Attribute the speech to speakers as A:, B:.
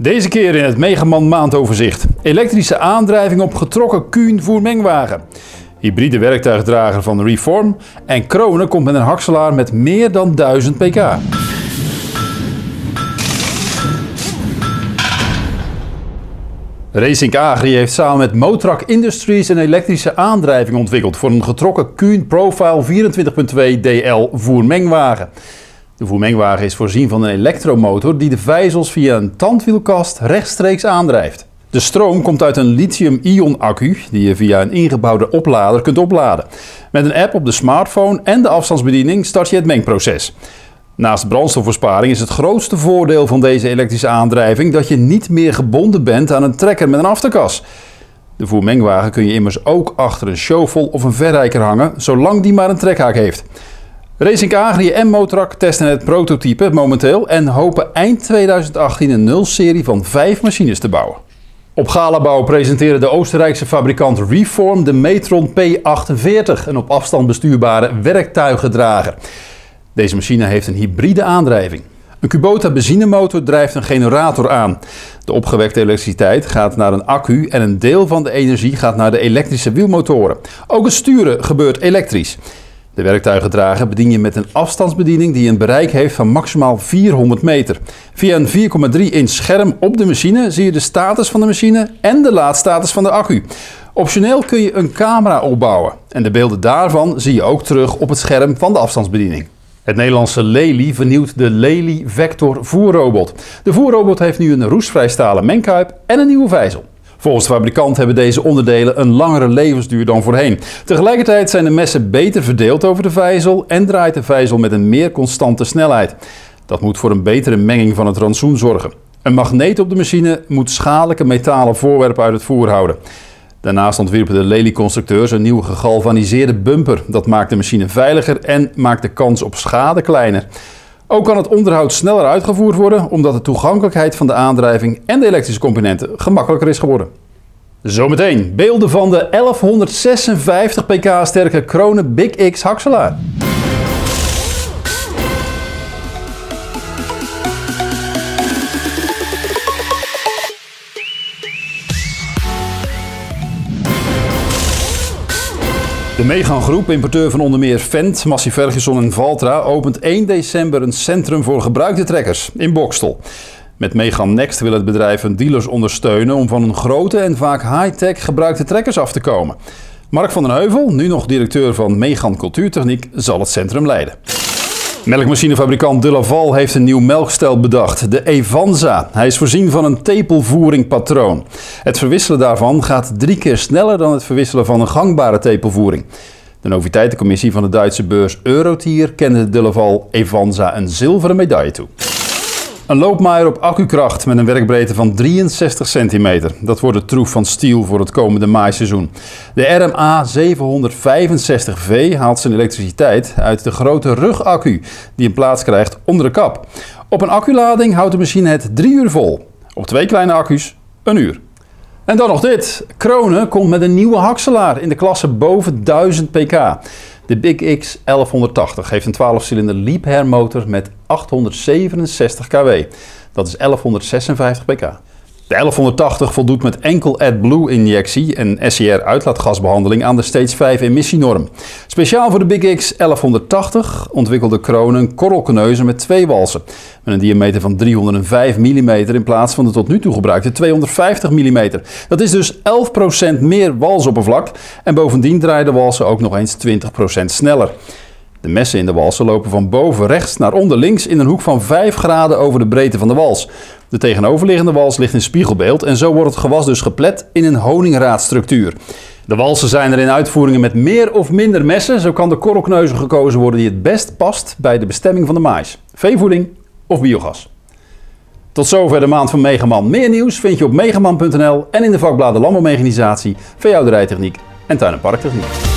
A: Deze keer in het Megaman maandoverzicht. Elektrische aandrijving op getrokken Kuhn voermengwagen. Hybride werktuigdrager van Reform. En Kronen komt met een hakselaar met meer dan 1000 pk. Racing Agri heeft samen met Motrak Industries een elektrische aandrijving ontwikkeld voor een getrokken Kuhn Profile 24.2 DL voermengwagen. De voermengwagen is voorzien van een elektromotor die de vijzels via een tandwielkast rechtstreeks aandrijft. De stroom komt uit een lithium-ion accu die je via een ingebouwde oplader kunt opladen. Met een app op de smartphone en de afstandsbediening start je het mengproces. Naast brandstofbesparing is het grootste voordeel van deze elektrische aandrijving dat je niet meer gebonden bent aan een trekker met een afterkas. De voermengwagen kun je immers ook achter een showvol of een verrijker hangen, zolang die maar een trekhaak heeft. Racing Agri en Motrak testen het prototype momenteel en hopen eind 2018 een nulserie van vijf machines te bouwen. Op Galabouw presenteerde de Oostenrijkse fabrikant Reform de Metron P48, een op afstand bestuurbare werktuigendrager. Deze machine heeft een hybride aandrijving. Een Kubota benzinemotor drijft een generator aan. De opgewekte elektriciteit gaat naar een accu en een deel van de energie gaat naar de elektrische wielmotoren. Ook het sturen gebeurt elektrisch. De werktuigendrager bedien je met een afstandsbediening die een bereik heeft van maximaal 400 meter. Via een 4,3 inch scherm op de machine zie je de status van de machine en de laadstatus van de accu. Optioneel kun je een camera opbouwen en de beelden daarvan zie je ook terug op het scherm van de afstandsbediening. Het Nederlandse Lely vernieuwt de Lely Vector voerrobot. De voerrobot heeft nu een roestvrijstalen stalen mengkuip en een nieuwe vijzel. Volgens de fabrikant hebben deze onderdelen een langere levensduur dan voorheen. Tegelijkertijd zijn de messen beter verdeeld over de vijzel en draait de vijzel met een meer constante snelheid. Dat moet voor een betere menging van het rantsoen zorgen. Een magneet op de machine moet schadelijke metalen voorwerpen uit het voer houden. Daarnaast ontwierpen de Lely-constructeurs een nieuwe gegalvaniseerde bumper. Dat maakt de machine veiliger en maakt de kans op schade kleiner. Ook kan het onderhoud sneller uitgevoerd worden, omdat de toegankelijkheid van de aandrijving en de elektrische componenten gemakkelijker is geworden. Zometeen beelden van de 1156 pk sterke Krone Big X Hakselaar. De Megan Groep, importeur van onder meer Fendt, Massey Ferguson en Valtra, opent 1 december een centrum voor gebruikte trekkers in Bokstel. Met Megan Next wil het bedrijf hun dealers ondersteunen om van een grote en vaak high-tech gebruikte trekkers af te komen. Mark van den Heuvel, nu nog directeur van Megan Cultuurtechniek, zal het centrum leiden. Melkmachinefabrikant De Laval heeft een nieuw melkstel bedacht, de Evanza. Hij is voorzien van een tepelvoering patroon. Het verwisselen daarvan gaat drie keer sneller dan het verwisselen van een gangbare tepelvoering. De noviteitencommissie van de Duitse beurs Eurotier kende De Laval Evanza een zilveren medaille toe. Een loopmaaier op accukracht met een werkbreedte van 63 centimeter. Dat wordt de troef van Stiel voor het komende maaiseizoen. De RMA 765V haalt zijn elektriciteit uit de grote rugaccu die een plaats krijgt onder de kap. Op een acculading houdt de machine het 3 uur vol. Op twee kleine accu's een uur. En dan nog dit. Kronen komt met een nieuwe hakselaar in de klasse boven 1000 pk. De Big X 1180 heeft een 12-cilinder Liebherr motor met 867 kW. Dat is 1156 pk. De 1180 voldoet met enkel AdBlue injectie en SCR uitlaatgasbehandeling aan de Stage 5 emissienorm. Speciaal voor de Big X 1180 ontwikkelde Kronen korrelkneuzen met twee walsen. Met een diameter van 305 mm in plaats van de tot nu toe gebruikte 250 mm. Dat is dus 11% meer walsoppervlak en bovendien draaien de walsen ook nog eens 20% sneller. De messen in de walsen lopen van boven rechts naar onder links in een hoek van 5 graden over de breedte van de wals. De tegenoverliggende wals ligt in spiegelbeeld en zo wordt het gewas dus geplet in een honingraadstructuur. De walsen zijn er in uitvoeringen met meer of minder messen. Zo kan de korrelkneuzen gekozen worden die het best past bij de bestemming van de mais. Veevoeding of biogas. Tot zover de maand van Megaman. Meer nieuws vind je op megaman.nl en in de vakbladen Landbouwmechanisatie, veehouderijtechniek en tuin- en parktechniek.